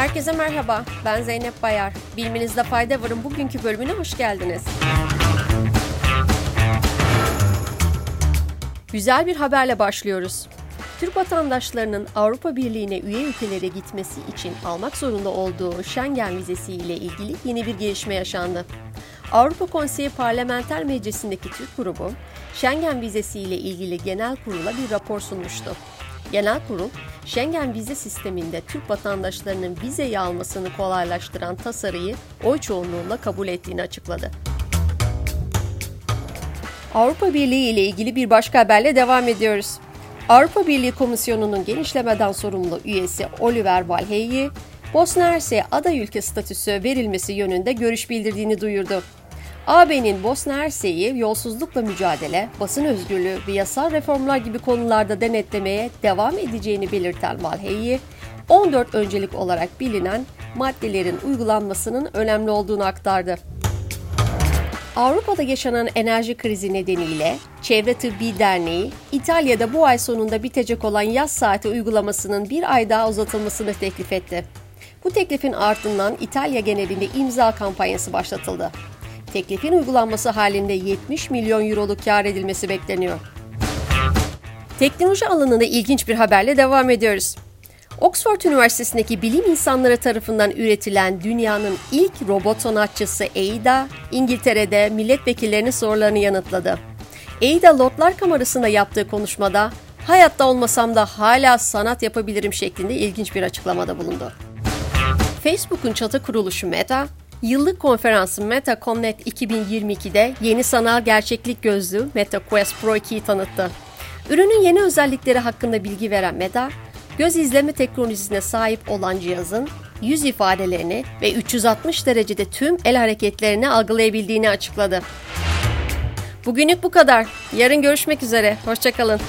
Herkese merhaba, ben Zeynep Bayar. Bilmenizde fayda varın bugünkü bölümüne hoş geldiniz. Güzel bir haberle başlıyoruz. Türk vatandaşlarının Avrupa Birliği'ne üye ülkelere gitmesi için almak zorunda olduğu Schengen vizesi ile ilgili yeni bir gelişme yaşandı. Avrupa Konseyi Parlamenter Meclisi'ndeki Türk grubu, Schengen vizesi ile ilgili genel kurula bir rapor sunmuştu. Genel kurul, Schengen vize sisteminde Türk vatandaşlarının vizeyi almasını kolaylaştıran tasarıyı oy çoğunluğuyla kabul ettiğini açıkladı. Avrupa Birliği ile ilgili bir başka haberle devam ediyoruz. Avrupa Birliği Komisyonu'nun genişlemeden sorumlu üyesi Oliver Valhey'i, Bosna Hersek'e aday ülke statüsü verilmesi yönünde görüş bildirdiğini duyurdu. AB'nin Bosna Hersek'i yolsuzlukla mücadele, basın özgürlüğü ve yasal reformlar gibi konularda denetlemeye devam edeceğini belirten Valhey'i, 14 öncelik olarak bilinen maddelerin uygulanmasının önemli olduğunu aktardı. Avrupa'da yaşanan enerji krizi nedeniyle Çevre Tıbbi Derneği, İtalya'da bu ay sonunda bitecek olan yaz saati uygulamasının bir ay daha uzatılmasını teklif etti. Bu teklifin ardından İtalya genelinde imza kampanyası başlatıldı. Teklifin uygulanması halinde 70 milyon euroluk kar edilmesi bekleniyor. Teknoloji alanında ilginç bir haberle devam ediyoruz. Oxford Üniversitesi'ndeki bilim insanları tarafından üretilen dünyanın ilk robot sanatçısı Ada, İngiltere'de milletvekillerinin sorularını yanıtladı. Ada Lordlar Kamerası'nda yaptığı konuşmada hayatta olmasam da hala sanat yapabilirim şeklinde ilginç bir açıklamada bulundu. Facebook'un çatı kuruluşu Meta, yıllık konferansı Meta Connect 2022'de yeni sanal gerçeklik gözlüğü Meta Quest Pro 2'yi tanıttı. Ürünün yeni özellikleri hakkında bilgi veren Meta, göz izleme teknolojisine sahip olan cihazın yüz ifadelerini ve 360 derecede tüm el hareketlerini algılayabildiğini açıkladı. Bugünlük bu kadar. Yarın görüşmek üzere. Hoşçakalın.